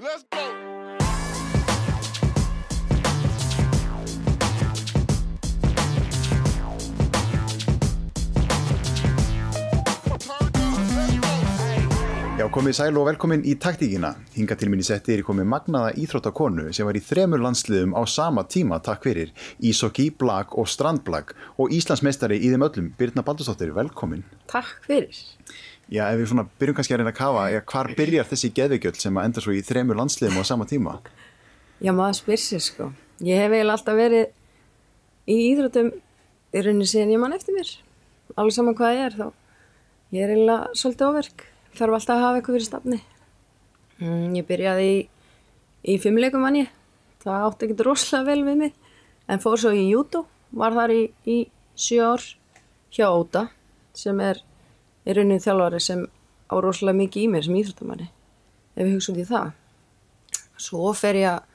Let's go. Já, komið sæl og velkomin í taktíkina. Hinga til minni setti er komið magnaða íþróttakonu sem var í þremur landsliðum á sama tíma, takk fyrir, Ísokki, Blag og Strandblag og Íslandsmeistari í þeim öllum, Birna Baldurstóttir, velkomin. Takk fyrir. Já, ef við svona byrjum kannski að reyna að kafa, ja, hvar byrjar þessi geðveikjöld sem að enda svo í þremur landsliðum á sama tíma? Já, maður spyr sér sko. Ég hef eiginlega alltaf verið í íþróttum í rauninni síðan ég mann eftir mér. Alveg saman hvað ég er þá. Ég er eiginlega svolítið óverk. Þarf alltaf að hafa eitthvað fyrir stafni. Mm, ég byrjaði í, í fimmleikum mann ég. Það átti ekki rosalega vel við mig. En fór svo í jútó. Var þar í, í sjö ár hjá Óta sem er í rauninni þjálfari sem á rosalega mikið í mér sem íþróttamanni. Ef við hugsa út í það. Svo fer ég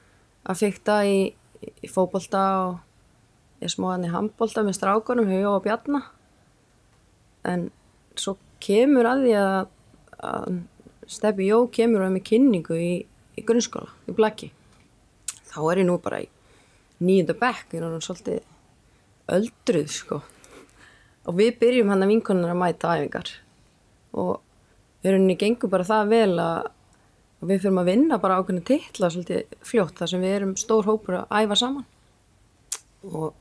að fykta í, í fókbalta og ég smóðan í handbolta með strákunum, Hugo og Bjarnar. En svo kemur að því að, að Steppi Jó kemur að með kynningu í, í grunnskóla, í Blaki. Þá er ég nú bara í nýjunda bekk, ég er náttúrulega svolítið öldruð, sko. Og við byrjum hann að vinkonar að mæta æfingar. Og við erum gengur bara það vel að við fyrir að vinna bara ákveðinu titla svolítið fljótt þar sem við erum stór hópur að æfa saman. Og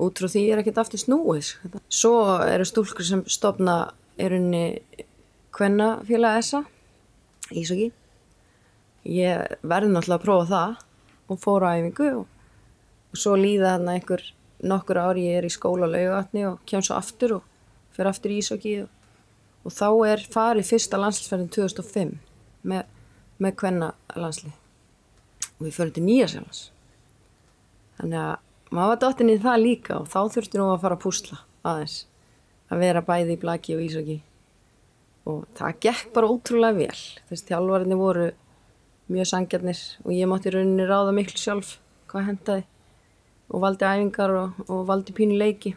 út frá því er ekkert aftur snúið. Svo eru stúlkur sem stopna erunni hvenna félag ESA Ísaki ég verði náttúrulega að prófa það og fóra á æfingu og, og svo líða þarna einhver nokkur ári ég er í skóla laugatni og kem svo aftur og fyrir aftur í Ísaki og, og þá er farið fyrsta landslisferðin 2005 með með hvenna landslið og við förum til Nýjasjálfans þannig að maður var dottin í það líka og þá þurfti nú að fara að púsla aðeins að vera bæði í blaki og ísaki og það gekk bara ótrúlega vel. Þess að þjálfvarinni voru mjög sangjarnir og ég mátti rauninni ráða miklu sjálf hvað hendaði og valdi æfingar og, og valdi pínu leiki.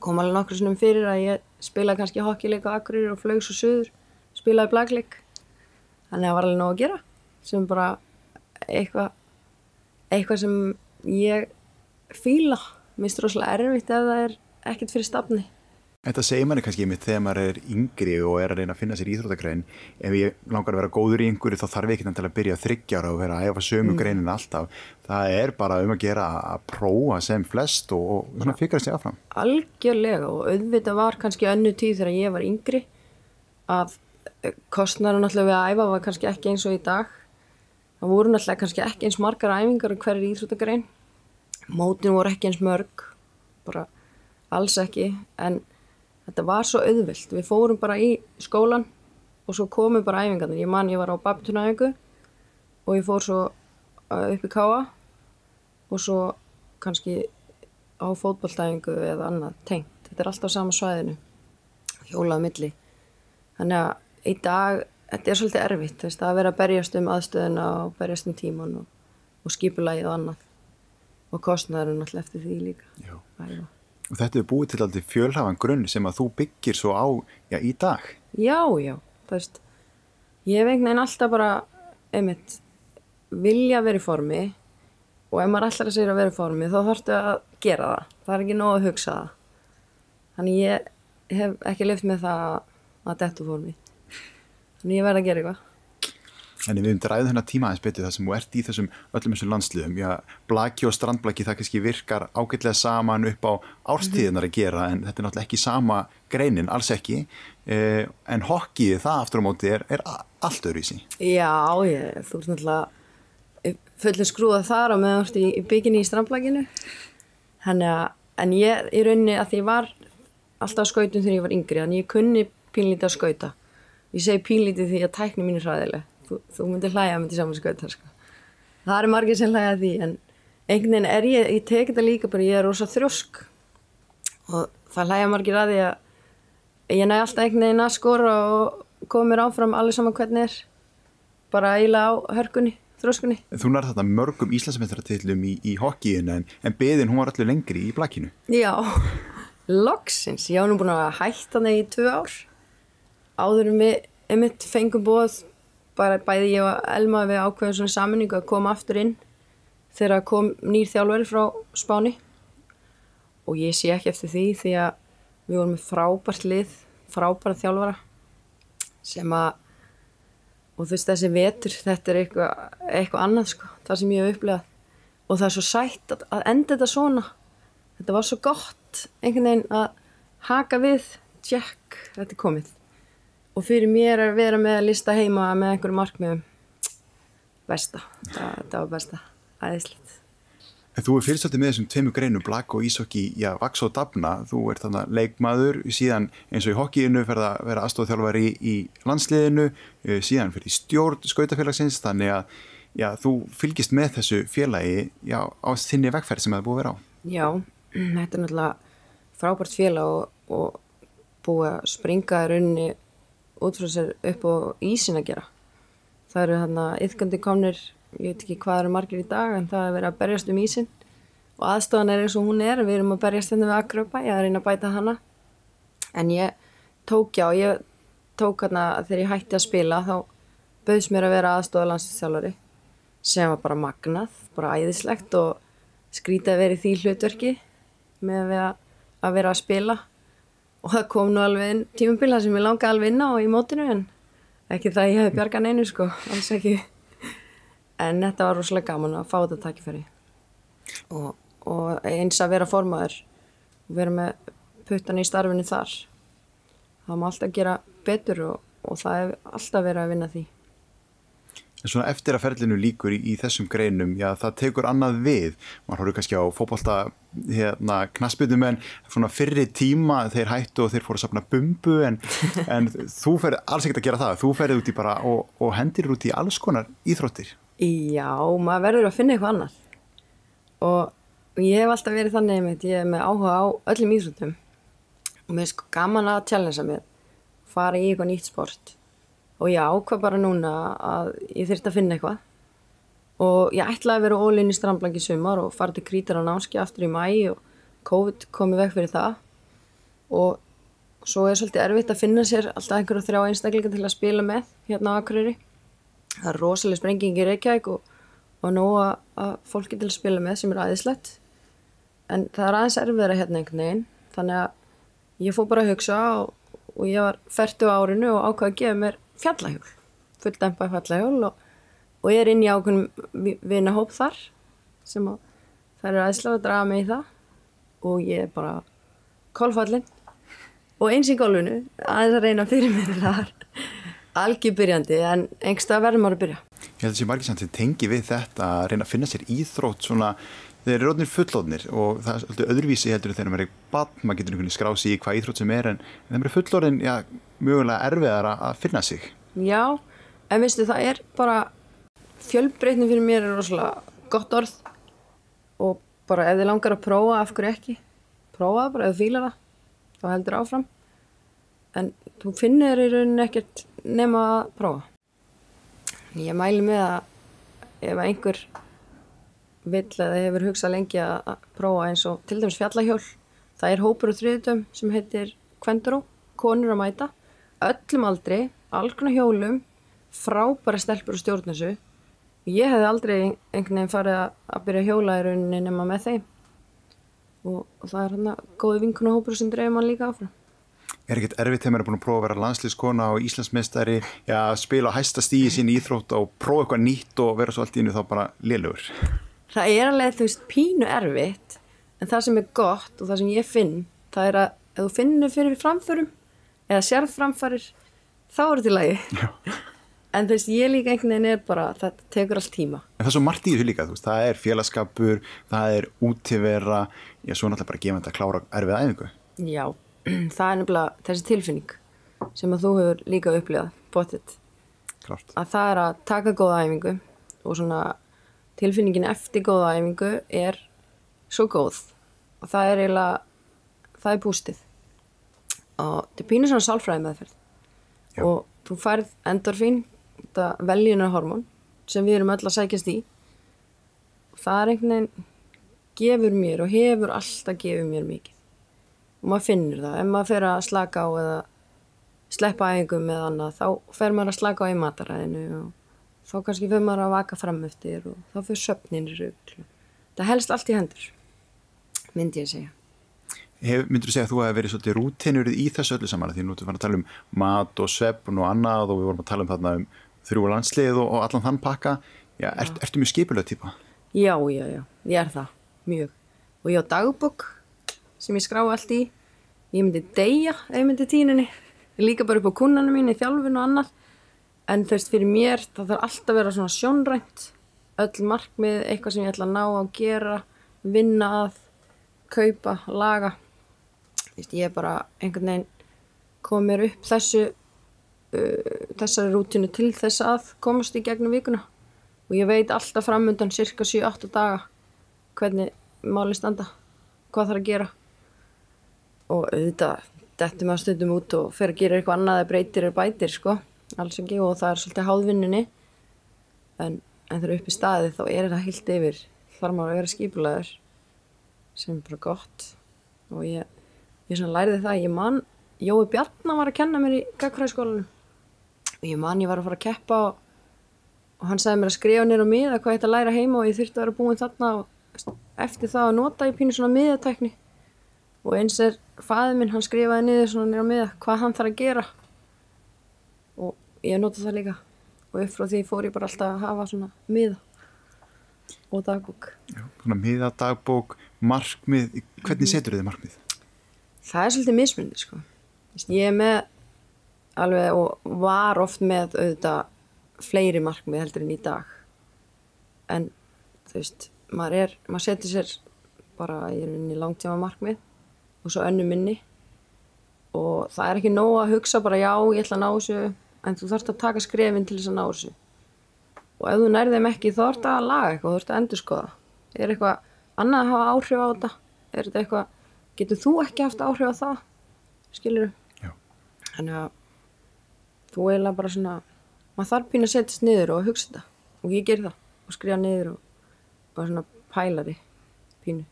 Kom alveg nokkur sinnum fyrir að ég spilaði kannski hockeyleik á Akureyri og flögs og söður spilaði blagleik þannig að það var alveg nóg að gera sem bara eitthvað eitthvað sem ég fíla. Minnst rosalega erfitt ef það er ekkert fyrir stafni Þetta segir manni kannski mitt þegar maður er yngri og er að reyna að finna sér íþróttagrein ef ég langar að vera góður í einhverju þá þarf ég ekki til að byrja þryggjára og vera að æfa sömu mm. greinin alltaf. Það er bara um að gera að prófa sem flest og, og svona fikra sér affram Algjörlega og auðvitað var kannski önnu tíð þegar ég var yngri að kostnæru náttúrulega við að æfa var kannski ekki eins og í dag. Það voru náttúrulega kannski ekki eins margar æfingar um hverjir íþróttagrein. Mótin voru ekki eins mörg bara alls ekki. En þetta var svo auðvilt við fórum bara í skólan og svo komum bara æfingarnir. Ég man ég var á babtunæfingu og ég fór svo upp í káa og svo kannski á fótballtæfingu eða annað tengt. Þetta er alltaf sama svæðinu. Hjólaðu milli. Þannig að í dag þetta er svolítið erfitt veist, að vera að berjast um aðstöðuna og berjast um tíman og, og skipulagið og annað. Og kostnæður náttúrulega eftir því líka. Já. Og þetta er búið til alltaf fjölhafan grunn sem að þú byggir svo á já, í dag. Já, já, það veist ég hef einhvern veginn alltaf bara einmitt vilja verið formi og ef maður alltaf segir að verið formi þá þarfstu að gera það. Það er ekki nóg að hugsa það. Þannig ég hef ekki lift með það að dettu formi. Þannig ég verði að gera eitthvað En við höfum dræðið þennan tíma aðeins betið þar sem þú ert í þessum öllum þessum landsliðum. Já, blaki og strandblaki það kannski virkar ágætlega saman upp á árstíðinar að gera en þetta er náttúrulega ekki sama greinin, alls ekki. Eh, en hokkið það aftur á móti er, er allt öðru í sí. Já, ég, þú ert náttúrulega fullið skrúðað þar á meðan í, í bygginni í strandblakinu. Þannig að, en ég í rauninni að því ég var alltaf skautum þegar ég var yngri, þannig ég kunni pínlítið að skauta. Ég segi pínlítið því að tækni mín er hræðileg þú, þú myndir hlæja með því saman skautar sko. það er margir sem hlæja því en einhvern veginn er ég, ég teki þetta líka bara ég er rosa þrjósk. Og það hlæja margir að því að ég næ alltaf einhvern veginn að skora og koma mér áfram allir saman hvernig er. Bara eiginlega á hörkunni þrjóskunni. Þú nær þetta mörgum Íslandsmyndaratillum í, í hokkíinu en, en beðin hún var allir lengri í blakinu. Já, loksins. Ég á nú búin að hætta það í tvö ár. Áður um einmitt fengum bóð bara bæði ég og Elma við ákveðum svona saminningu að koma aftur inn þegar kom nýr þjálfari frá Spáni. Og ég sé ekki eftir því því að við vorum með frábært lið, frábært þjálfara sem að og þú veist þessi vetur þetta er eitthvað, eitthvað annað sko það sem ég hef upplegað og það er svo sætt að, að enda þetta svona. Þetta var svo gott einhvern veginn að haka við. Tjekk, þetta er komið og fyrir mér er að vera með að lista heima með einhverju markmiðum. Besta, það, það var besta. Aðeinslegt En þú er fyrirstöldið með þessum tveimu greinum, blak og ísokki, já, vaks og dafna. Þú ert þannig að leikmaður, síðan eins og í hokkíinu fer það að vera aðstofþjálfari í landsliðinu, eh, síðan fyrir stjórn skautafélagsins, þannig að já, þú fylgist með þessu félagi já, á þinni vegferð sem það er búið að vera á. Já, þetta er náttúrulega frábært félag og, og búið að springa í rauninni út frá sér upp á ísin að gera. Það eru hérna yfgandi komnir ég veit ekki hvað eru margir í dag en það er verið að berjast um ísin og aðstofan er eins og hún er við erum að berjast hérna við Akröpa ég er að reyna að bæta hana. En ég tók já, ég tók hérna þegar ég hætti að spila þá bauðs mér að vera aðstofa landsinsþjálfari sem var bara magnað bara æðislegt og skrítið að vera í því hlutverki með að, að vera að spila og það kom nú alveg tímubila sem ég langaði alveg inn á í mótinu en ekki það ég hef bjargan einu sko. Alls ekki. En þetta var rosalega gaman að fá þetta takkifæri og, og eins að vera formaður og vera með puttan í starfinu þar. Það má alltaf gera betur og, og það er alltaf verið að vinna því En svona eftir að ferlinu líkur í, í þessum greinum, já það tekur annað við, maður horfður kannski á fókbólta hérna knaspitum en svona fyrri tíma þeir hættu og þeir fóru að sapna bumbu en, en þú ferði alls ekkert að gera það, þú ferði út í bara og, og hendir út í alls konar íþróttir. Já, maður verður að finna eitthvað annar og ég hef alltaf verið þannig með ég er með áhuga á öllum íþróttum. Og mér er sko gaman að challengea mér fara í eitthvað nýtt sport og ég ákvað bara núna að ég þurfti að finna eitthvað. Og ég ætlaði að vera ólinn í strandblanki sumar og fara til krítar á námski aftur í mæ og COVID komið vekk fyrir það. Og svo er svolítið erfitt að finna sér alltaf einhverja þrjá einstakleika til að spila með hérna á Akureyri. Það er rosalega sprenging í Reykjavík og, og nóga að fólki til að spila með sem er aðeinslegt en það er aðeins erfiðara hérna einhvern veginn. Þannig að ég fór bara að hugsa og, og ég var færtu á árinu og ákvaði að gefa mér fjallahjól fulldempað fjallahjól og, og ég er inn í ákveðin vinahóp þar sem að það eru aðeinslega að draga mig í það og ég er bara kólfallin og eins í gólfinu aðeins að reyna fyrir mér þar algjör byrjandi en engsta verður maður að byrja. Ég held að þessi margir samt sem tengi við þetta að reyna að finna sér íþrótt svona þeir eru rótnir fullóðnir og það er alltaf öðruvísi heldur þegar maður er bann, maður getur einhvern veginn skrási í hvað íþrótt sem er en þegar maður er fullóðin, já, mjögulega erfiðar að finna sig. Já, en veistu það er bara fjölbreytni fyrir mér er rosalega gott orð og bara ef þið langar að prófa, af hverju ekki prófa bara, þið fýlar það þá heldur áfram en þú finnir í rauninni ekkert nema að prófa. Ég mæli með að ef einhver vill eða hefur hugsað lengi að prófa eins og til dæmis fjallahjól, það er hópur og þriðdöm sem heitir Kvenduró, konur að mæta, öllum aldrei, algruna hjólum, frábæra stelpur og stjórnarsu. Ég hef aldrei einhvern veginn farið að byrja að hjóla í rauninni nema með þeim og, og það er hérna góði vinkunahópur sem dreifir mann líka áfram er ekkert erfitt þegar maður er búin að prófa að vera landslýskona og Íslandsmeistari, já, spila á hæsta stíði sín í Íþrótt og prófa eitthvað nýtt og vera svo allt í innu þá bara liðlugur. Það er alveg, þú veist, pínu erfitt en það sem er gott og það sem ég finn það er að ef þú finnur fyrir framförum eða sérð framfærir þá er þetta í lagi. Já. En þú veist, ég líka einhvern veginn er bara, það tekur allt tíma. En það er svo margt í þessu líka, veist, það er félagskapur, það er útivera, já, svo náttúrulega bara gefandi að klára erfið æfingu. Já, það er nefnilega þessi tilfinning sem að þú hefur líka upplifað bóttið að það er að taka góða æfingu og svona tilfinningin eftir góða æfingu er svo góð. Og það er eiginlega það er bústið og þetta pínir svona sálfræði meðferð. Já. og þú færð endorfín þetta veljunarhormón sem við erum öll að sækjast í. Og það er einhvern veginn gefur mér og hefur alltaf gefur mér mikið. Og maður finnur það. Ef maður fer að slaka á eða sleppa æfingum með annað, þá fer maður að slaka á í mataræðinu og þá kannski fer maður að vaka fram eftir og þá fyrir söfnin í rugl. Það helst allt í hendur, myndi ég segja. Hef, myndur þú segja að þú hefði verið svolítið rútinur í þessu öllu saman? Því nú erum við að tala um mat og svefn og annað og við vorum að tala um þarna um þrjú landslið og, og allan þann pakka. Já, er, ertu mjög skipulega típa? Já, já, já, ég er það, mjög. Og ég á dagbók sem ég skrá allt í. Ég myndi deyja ef ég myndi tíninni líka bara upp á kunnanum mín í þjálfun og annað en þú veist fyrir mér það þarf alltaf að vera svona sjónrænt. Öll markmið, eitthvað sem ég ætla að ná að gera vinna að kaupa, laga. Vist, ég er bara einhvern veginn komið mér upp þessu uh, þessari rútinu til þess að komast í gegnum vikuna. Og ég veit alltaf framöndan cirka 7-8 daga hvernig máli standa hvað þarf að gera. Og auðvitað dettum að stundum út og fer að gera eitthvað annað eða breytir eða bætir sko alls ekki og það er svolítið háðvinninni en, en þegar upp í staði þá er þetta heilt yfir þarf maður að vera skipulaður sem er bara gott. Og ég ég læriði það, ég man Jói Bjarnar var að kenna mér í gagfræðskólanum og ég man ég var að fara að keppa og, og hann sagði mér að skrifa nýra miða hvað ég ætti að læra heima og ég þurfti að vera búin þarna og eftir það að nota ég pínu svona miðatækni. Og eins er fæðið minn, hann skrifaði niður svona nýra miða hvað hann þarf að gera ég nota það líka. Og upp frá því fór ég bara alltaf að hafa svona miða og dagbók. Já, svona miða, dagbók, markmið. Hvernig setur þið markmið? það er svolítið mismundi sko. ég er með alveg og var oft með auðvitað fleiri markmið heldur en í dag. En þú veist maður er, maður setur sér bara í rauninni langtíma markmið og svo önnu minni. Og það er ekki nóg að hugsa bara já ég ætla að ná þessu en þú þarfst að taka skrefin til þess að ná þessu. Og ef þú nærðið þeim ekki þá þarfst að laga eitthvað, þú þarfst að endur skoða er eitthvað annað að hafa áhrif á þetta? Er þetta eitthvað getur þú ekki haft áhrif á það? Skilur þannig að þú eiginlega bara svona maður þarf pín að setjast niður og hugsa þetta. Og ég ger það. Og skrifa niður og, og svona pælari pínu.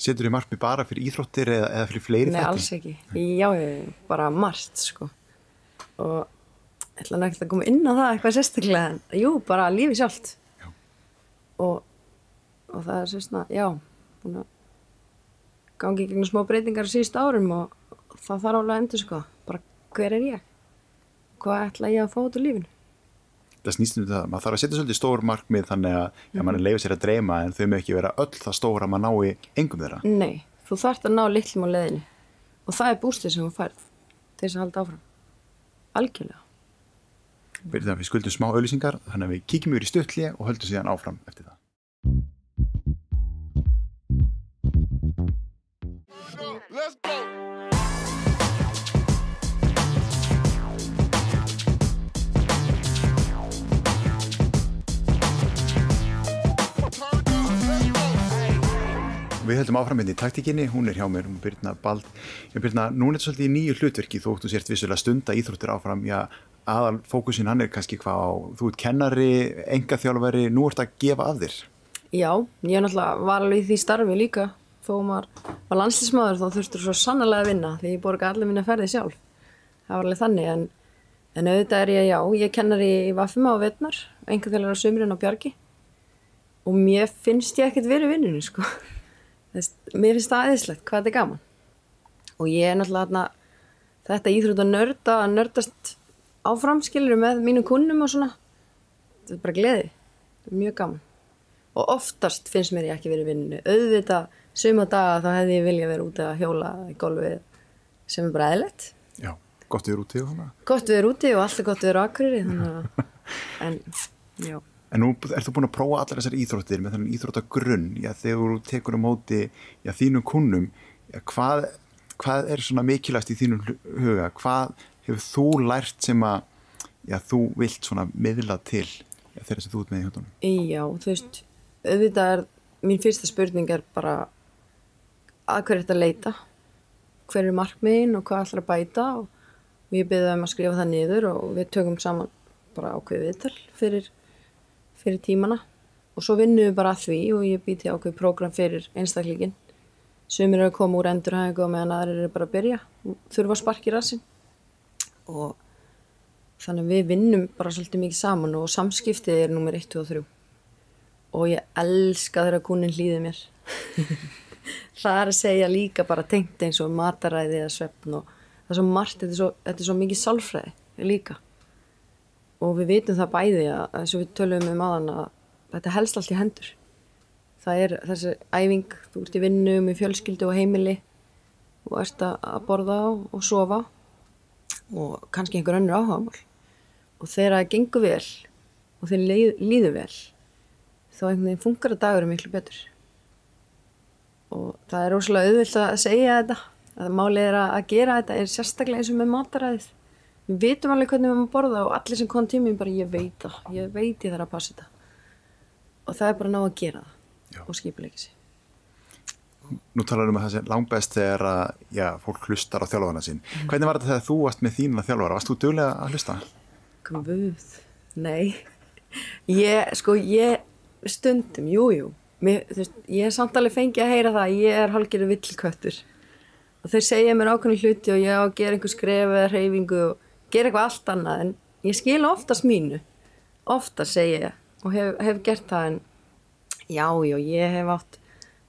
Setur þið markmið bara fyrir íþróttir eða, eða fyrir fleiri Nei, þætti? alls ekki. Já, bara margt, sko. Og ég ætla náttúrulega að koma inn á það eitthvað sérstaklega, en jú, bara lífi sjálft. Já. Og, og það er svona, já, búin að gangi gegnum smá breytingar síðust árum og það þarf alveg að endur sko, bara hver er ég? Hvað ætla ég að fá út úr lífinu? Það snýst um það, maður þarf að setja svolítið stór markmið þannig að mm. ja, mann leifið sér að dreyma en þau með ekki vera öll það stóra að maður nái engum þeirra. Nei, þú þarft að ná litlum á leðinu og það er bústið sem þú færð til þess að halda áfram. Algjörlega. Við skuldum smá auðlýsingar þannig að við kíkjum yfir í stöðli og höldum síðan áfram eftir það. Höldum áfram hérna í taktíkinni, hún er hjá mér, hún byrjna bald. Ég byrjna, núna er þetta svolítið í nýju hlutverki, þú þú sért vissulega stunda íþróttir áfram, já, aðal fókusin hann er kannski hvað á, þú ert kennari, engaþjálfari, nú ert að gefa af þér. Já, ég náttúrulega var alveg í því starfi líka. Þó maður var landslísmaður þá þurftur svo sannlega að vinna því ég borga allir minna ferði sjálf. Það var alveg þannig en, en auðvitað er ég já, ég kennar í Vafima og Vetnar einhvern veginn á sömurinn á Bjargi. Og mér finnst ég ekkert verið vinninu sko Þess, mér finnst það aðeinslegt, hvað þetta er gaman. Og ég er náttúrulega þetta íþrótt að nörda að nördast áframskilur með mínum kunnum og svona. Þetta er bara gleði, þetta er mjög gaman. Og oftast finnst mér ég ekki verið vinninu auðvitað suma daga þá hefði ég viljað vera út að hjóla í golfið sem er bara eðlert Já, gott við erum úti og þannig. gott við erum úti og allt er gott við erum akkurir en, já, En nú ert þú búin að prófa allar þessar íþróttir með þannig íþróttagrunn, já, þegar þú tekur um móti, já, þínum kunnum, já, hvað, hvað er svona mikilvægt í þínum hu- huga? Hvað hefur þú lært sem að, já, þú vilt svona miðla til þeirra sem þú ert með í höndunum? já, þú veist auðvitað er, mín fyrsta spurning er bara að hverju þetta leita hver er markmiðin og hvað ætlar að bæta og við byrðum um að skrifa það niður og við tökum saman bara ákveð viðtal fyrir, fyrir tímana. Og svo vinnum við bara að því og ég býti ákveð prógram fyrir einstaklingin sumir eru að koma úr endurhæfingu og meðan aðrir eru bara að byrja þurfa að sparki rassin og þannig við vinnum bara svolítið mikið saman og samskiptið er nummer 1, 2 og 3 og ég elska þegar kúnin hlýði mér. Það er að segja líka bara tengt eins og mataræði eða svefn og það er svo margt, þetta er svo, þetta er svo mikið sálfræði líka og við vitum það bæði að eins og við tölum um aðan að þetta helst allt í hendur. Það er þessi æfing þú ert í vinnu með fjölskyldu og heimili og ert að borða og sofa og kannski einhver önnur áhagamál og þegar það gengur vel og þeir líður vel þá einhvern veginn funkar að dagur er miklu betur. Og það er óslulega auðvilt að segja þetta. Að málið er að gera þetta er sérstaklega eins og með mataræðið við vitum alveg hvernig við erum að borða og allir sem kom tíminn bara ég veit það ég veit ég þarf að passa þetta og það er bara ná að gera það Já. og skipilegja sig Nú talar um að það sé langbæst þegar að já, fólk hlustar á þjálfana sín mm. hvernig var þetta þegar þú varst með þína þjálfara varst þú dögulega að hlusta? Guð, nei ég, sko, ég stundum, jújú jú. Ég er samtalið fengið að heyra það ég er halgirðu villkvöttur og þeir segja mér ákveðin hluti og ég á að gera einhver skref eða reyfingu og gera eitthvað allt annað en ég skil oftast mínu. Oftast segja ég og hef, hef gert það en já, já, ég hef átt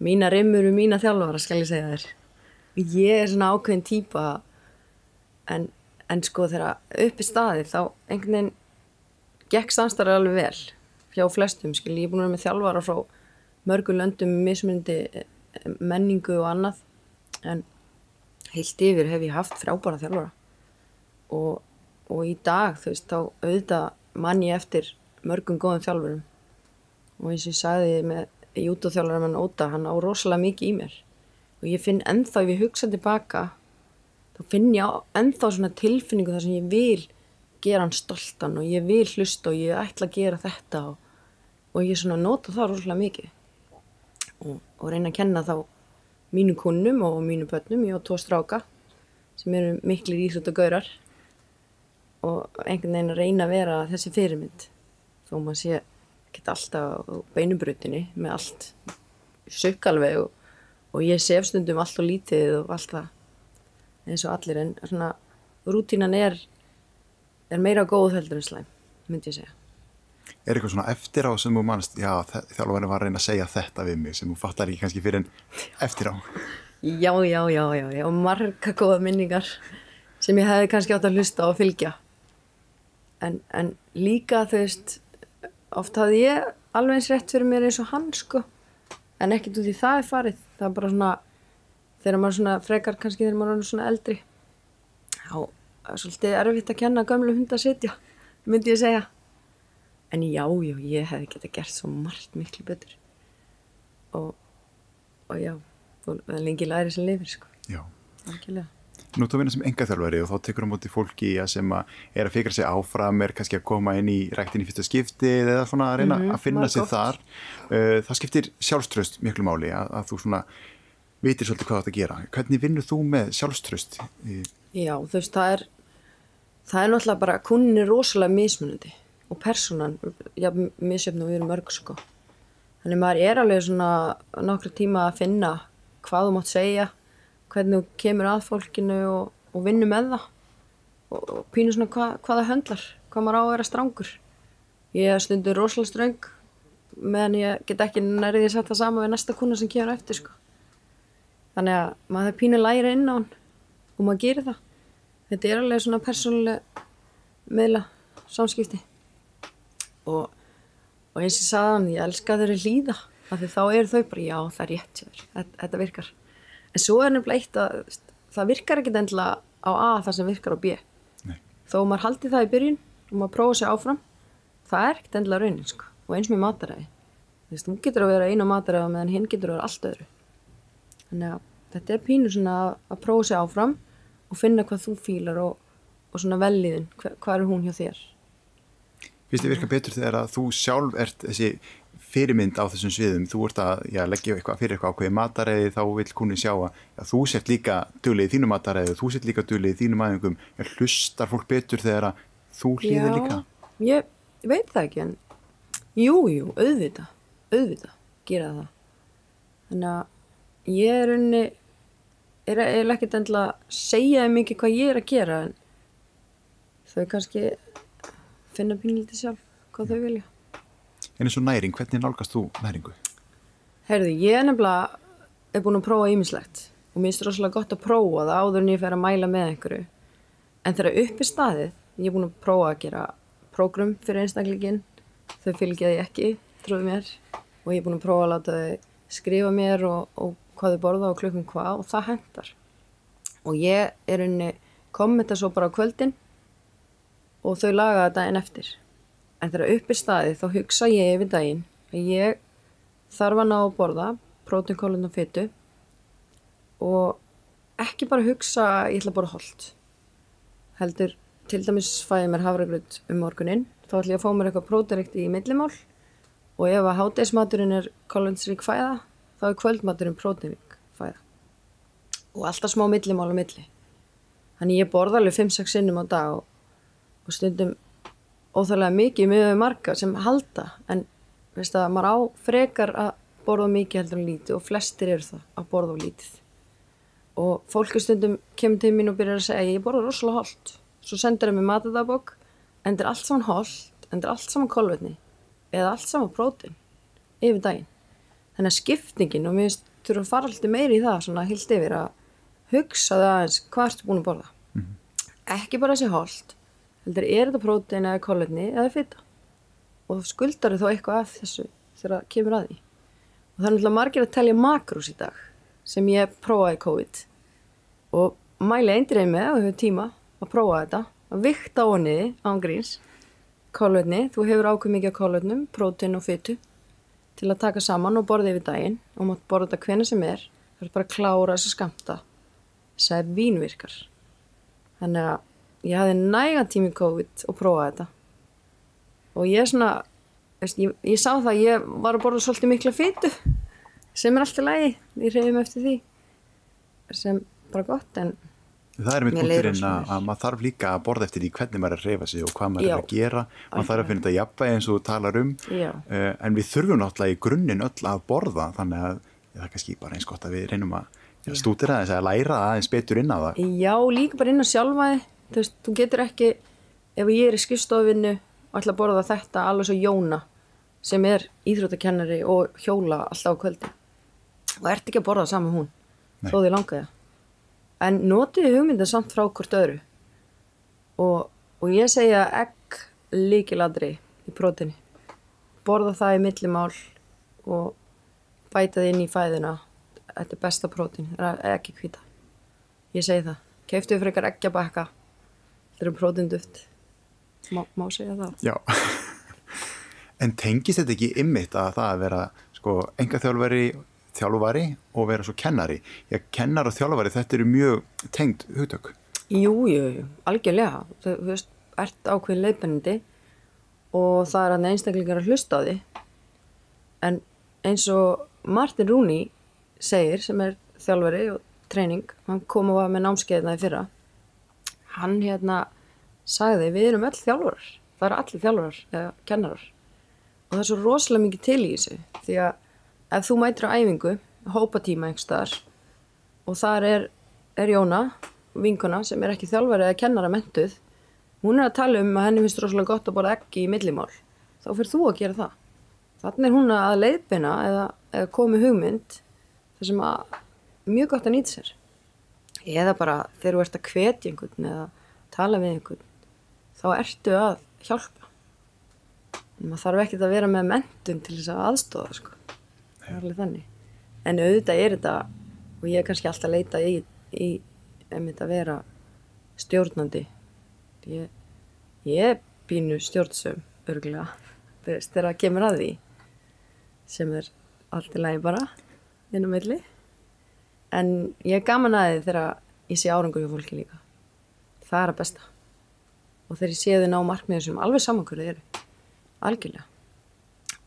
mína rimmur og mína þjálfara skal ég segja þér. Ég er svona ákveðin típa en, en sko þegar upp í staði þá einhvern veginn gekk samstarið alveg vel hjá flestum, skil, ég er búin að vera með þjálfara frá mörgu löndum mismundi eh, menningu og annað. En heilt yfir hef ég haft frábæra þjálfara. Og, og í dag þú veist þá auðvitað mann ég eftir mörgum góðum þjálfurum. Og eins og ég sagði með jútóþjálfara mann Óta, hann á rosalega mikið í mér. Og ég finn ennþá ef ég hugsa tilbaka þá finn ég ennþá svona tilfinningu þar sem ég vil gera hann stoltan og ég vil hlusta og ég ætla að gera þetta og, og ég svona nota það rosalega mikið. Og, og reyna að kenna þá mínu kunnum og mínu börnum, ég á tvo stráka sem eru miklu íþjótt og gaurar og einhvern veginn að reyna að vera þessi fyrirmynd. Þó maður sé ekki alltaf á beinubrutinni með allt sökkalveg og, og ég sef stundum allt og lítið og allt það eins og allir en svona rútínan er, er meira góð heldur en slæm, myndi ég segja. Er eitthvað svona eftir á sem þú mannst já, þjálfurinn var að reyna að segja þetta við mig sem þú fattar ekki kannski fyrir en eftir á. Já, já, já, já, já og marga góða minningar sem ég hefði kannski átt að hlusta og fylgja en, en líka þú veist oft hafði ég alveg eins rétt fyrir mér eins og hann sko. En ekkert út í það er farið. Það er bara svona þegar maður svona frekar kannski þegar maður er svona eldri þá er svolítið erfitt að kenna gömlu hund að sitja myndi ég segja. En já, já, ég hefði geta gert svo margt miklu betur. Og, og já og er lengi læri sem lifir sko. Já. Alkjörlega. Nú þú vinnar sem engaþjálfari og þá tekur um átti fólki sem er að fikra sig áfram er kannski að koma inn í ræktin í fyrsta skipti eða svona að reyna mm -hmm, að finna sig gott. þar uh, það skiptir sjálfströst miklu máli að, að þú svona vitir svolítið hvað þetta gera hvernig vinnur þú með sjálfströst? Já, þú veist, það er það er náttúrulega bara, kunin er rosalega mismunandi og personan já, misjöfn og við erum mörg sko þannig maður er alveg svona nokkru tíma að finna hvað þú mátt segja hvernig þú kemur að fólkinu og, og vinnu með það. Og, og pínu svona hva, hvað það höndlar hvað maður á að vera strángur ég er stundur rosalega ströng meðan ég get ekki nærðið að setja sama við næsta kuna sem kemur eftir sko. Þannig að maður það pínu læra inn á hann og maður gerir það. Þetta er alveg svona persónuleg meðla samskipti. Og, og eins og saðan ég elska þeirri líða þá eru þau bara já það er rétt þetta virkar en svo er nefnilega eitt að það virkar ekkit endilega á A það sem virkar á B Nei. þó maður haldi það í byrjun og maður prófa sér áfram það er ekkit endilega raunin sko. og eins með mataræði þú veist, þú getur að vera einu mataræði meðan hinn getur að vera allt öðru þannig að þetta er pínu svona að prófa sér áfram og finna hvað þú fílar og, og svona velliðin, hvað, hvað er hún hjá þér þið virka betur þegar að þú sjálf ert þessi fyrirmynd á þessum sviðum, þú ert að já, leggja eitthvað fyrir eitthvað ákveði mataræði þá vil kunni sjá að já, þú sért líka dölið í þínu mataræði þú sért líka dölið í þínum aðengum, hlustar fólk betur þegar að þú hlýðir líka? Ég veit það ekki en jújú, jú, auðvita auðvita, gera það þannig að ég er unni er, er ekkert endla að segja mikið hvað ég er að gera en þau kannski finna pínlítið sjálf hvað þau vilja. En eins og næring, hvernig nálgast þú næringu? Heyrðu, ég er nefnilega er búin að prófa ýmislegt og mér finnst rosalega gott að prófa það áður en ég fer að mæla með einhverju. En þegar upp er staðið, ég er búin að prófa að gera prógrum fyrir einstaklingin, þau fylgjaði ekki, trúið mér, og ég er búin að prófa að láta þau skrifa mér og, og hvað þau borða og klukkum hvað og það hendar. Og ég er unni, kom þetta svo bara á kvöldin og þau laga þetta en eftir. En þegar upp er staðið þá hugsa ég yfir daginn að ég þarf að ná að borða prótín, kólun og fytu og ekki bara hugsa að ég ætla að borða holdt. Heldur, til dæmis fæði mér havragröð um morgunin, þá ætla ég að fá mér eitthvað prótiríkt í millimál og ef að hátegismaturinn er kólunsrík fæða, þá er kvöldmaturinn prótirík fæða. Og alltaf smá millimál á milli. Þannig ég borða alveg 5-6 sinnum á dag og, og stundum óþálega mikið með marga sem halda. En veist að maður á frekar að borða mikið heldur en lítið og flestir eru það að borða á lítið. Og fólki stundum kemur til mín og byrjar að segja ég borða rosalega holdt svo sendur það mér matadabokk en þetta er allt saman holdt en þetta er allt saman kolvetni eða allt saman prótin yfir daginn. Þannig að skiptingin og mér þurfum að fara alltaf meiri í það svona hilt yfir að hugsa það aðeins hvað ertu búin að borða? Mm -hmm. ekki bara þessi holdt heldur er þetta prótein eða kolvetni eða fyrta og skuldar þau þá eitthvað af þessu þegar það kemur að því? Og það er náttúrulega margir að telja makrós í dag sem ég prófaði COVID. Og mæli eindrið með og hefur tíma að prófa þetta að vikta á niði ángríns kolvetni, þú hefur ákveð mikið kolvetnum prótein og fytu til að taka saman og borða yfir daginn. Og mátt borða þetta hvena sem er. Það er bara að klára þess að skamta þess að vínvirkar. Þannig að ég hafði næga tími COVID og prófaði þetta. Og ég er svona veist, ég, ég sá það að ég var að borða svolítið mikla fytu sem er alltaf lægi ég reyði mig eftir því sem bara gott en Það er mitt punkturinn að, að maður þarf líka að borða eftir því hvernig maður er að reyfa sig og hvað maður Já. er að gera. Maður þarf að finna þetta jafnvægi eins og þú talar um. Uh, en við þurfum náttúrulega í grunninn öll að borða þannig að það er kannski bara eins gott að við reynum að stútir aðeins að læra aðeins betur inn á það. Já, líka bara inn á sjálfaði þú veist, þú getur ekki ef ég er í skistofinu og ætla að borða þetta alveg svo Jóna sem er íþróttakennari og hjóla alltaf á kvöldi og ert ekki að borða saman hún Nei. þó því langaði en notiði hugmynda samt frá hvort öðru. Og, og ég segja egg líkiladri í prótini borða það í millimál og bæta það inn í fæðina þetta er besta prótin, það er ekki hvita ég segi það, keiftuðu frekar eggjabakka þetta er um prótinduft má, má segja það? Já. En tengist þetta ekki ymmit að það að vera sko enga þjálfari þjálfari og vera svo kennari? Já, kennar og þjálfari þetta eru mjög tengt hugtök. Jú, jú, algjörlega. Þú veist, ert ákveðin leifbennandi og það er að einstaklingar að hlusta á því en eins og Martin Rooney segir sem er þjálfari og treyning, hann kom og var með námskeiðnaði fyrra hann hérna sagði við erum öll þjálfurar það eru allir þjálfurar eða kennarar. Og það er svo rosalega mikið til í þessu því að ef þú mætir á æfingu hópa tíma einhverstaðar og þar er, er Jóna vinkona sem er ekki þjálfari eða kennara mentuð hún er að tala um að henni finnst rosalega gott að borða ekki í millimál. Þá fyrir þú að gera það. Þannig er hún að leiðbina eða, eða komi hugmynd þar sem að mjög gott að nýta sér eða bara þegar þú ert að hvetja einhvern eða tala við einhvern þá ertu að hjálpa. Maður þarf ekkert að vera með mentun til þess að aðstofa sko. það er alveg þannig. En auðvitað er þetta og ég er kannski alltaf leita í, í einmitt að vera stjórnandi. Ég, ég er bínu stjórnsum örgulega þegar það kemur að því sem er allt í lagi bara inn á milli en ég er gaman að þið þegar ég sé árangur hjá fólki líka. Það er að besta. Og þegar ég sé þið ná markmiður sem alveg samankvörðu eru. Algjörlega.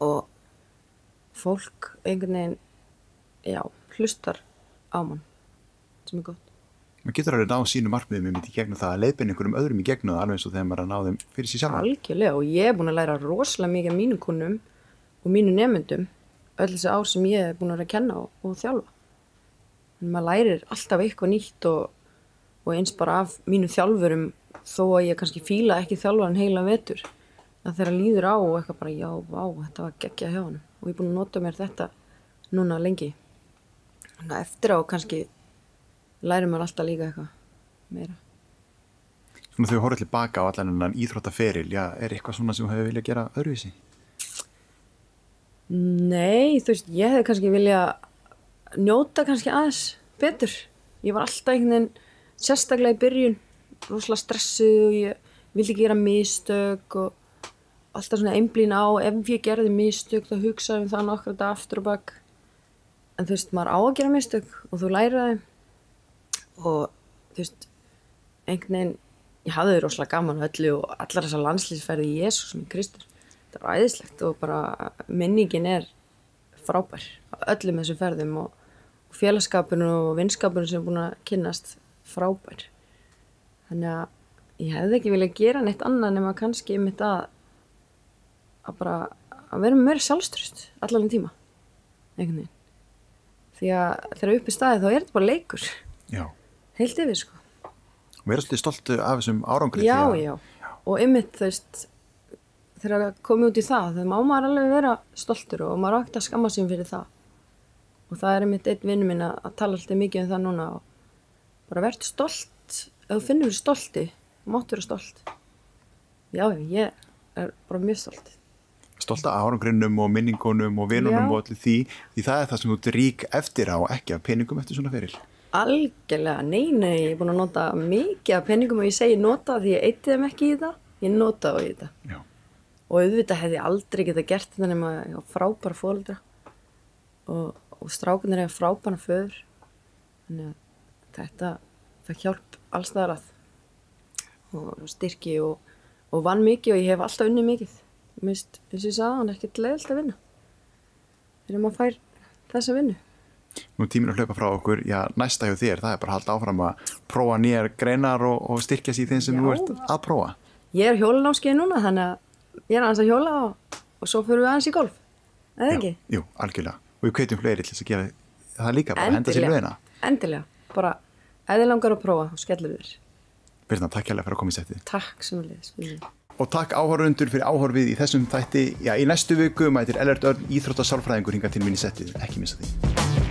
Og fólk einhvern veginn já, hlustar á mann sem er gott. Maður getur alveg náðu sínu markmiðum í gegnum það að leiðbinn einhverjum öðrum í gegnum það alveg eins og þegar maður er að náðu þeim fyrir síðan algjörlega og ég er búin að læra rosalega mikið af mínum kunnum og mínu nefnendum öll þessi ár sem ég er búin að vera að kenna og, og þjálfa maður lærir alltaf eitthvað nýtt og, og eins bara af mínu þjálfurum þó að ég kannski fíla ekki þjálfaran heila vetur að þeirra líður á og eitthvað bara já, vá, þetta var geggja hjá hann og ég er búin að nota mér þetta núna lengi. Þannig að eftir á kannski lærir maður alltaf líka eitthvað meira. Svona þegar þú horfður til baka á allan enn íþróttaferil, já, er eitthvað svona sem þú hefur viljað gera öðruvísi? Nei, þú veist, ég hefði kannski vilja njóta kannski aðeins betur. Ég var alltaf einhvern veginn sérstaklega í byrjun, rosalega stressuð og ég vildi gera mistök og alltaf svona einblín á ef ég gerði mistök þá hugsaðum það nokkra dag aftur og bakk. En þú veist, maður á að gera mistök og þú læraði og þú veist, einhvern veginn, ég hafði rosalega gaman öllu og allar þessar landslýsferði í Jésús í Kristur þetta er æðislegt og bara minningin er frábær á öllum þessum ferðum og félagskapinu og vinskapinu sem er búin að kynnast frábær. Þannig að ég hefði ekki viljað gera neitt annað nema kannski um þetta að bara að vera meira sjálfströst allan tíma einhvern veginn. Því að þegar upp í staði þá er þetta bara leikur. Já. heilt yfir sko. Og verður svolítið stoltu af þessum árangri? já, að- já, og ymmit þú veist þegar að komið út í það þegar má maður alveg vera stoltur og maður átt að skamma sín fyrir það og það er ymmit einn vinnu minn að, að tala alltaf mikið um það núna og bara verður stolt ef þú finnur þér stolti, þú mátt vera stolt já, ég er bara mjög stolt Stolt af árangrinnum og minningunum og vinunum Já. og allir því, því það er það sem þú ert rík eftir á, ekki af peningum eftir svona feril. algjörlega, nei, nei, ég er búin að nota mikið af penningum og ég segi nota því ég eitti þeim ekki í það, ég nota á í þetta Já. og auðvitað hefði ég aldrei geta gert þetta nema ég frábæra fóreldra og, og strákunir hefur frábæra föður þannig að þetta það hjálp allstaðar að og styrki og, og vann mikið og ég hef alltaf unni mikið Mist, eins og ég sagði hann ekkert leiðilt að vinna þegar maður fær þessa vinnu Nú er tíminn að hlaupa frá okkur, já, næsta hjá þér, það er bara að halda áfram að prófa nýjar greinar og, og styrkja sér í þeim sem Já. þú ert að prófa. ég er hjólanámskeið núna þannig að ég er aðeins að hjóla og, og svo fyrir við aðeins í golf eða ekki? Jú, algjörlega. Og við hvetjum fleiri til þess að gera það líka, bara henda sér í veina. endilega, bara þið langar að prófa þá skellur þér Birna, takk hérlega fyrir að koma í settið. takk sem liðis Og takk áhörundur fyrir áhorfið í þessum þætti. Já, í næstu viku mætir Ellert Örn íþróttasálfræðingur hinga til í settið. Ekki missa því.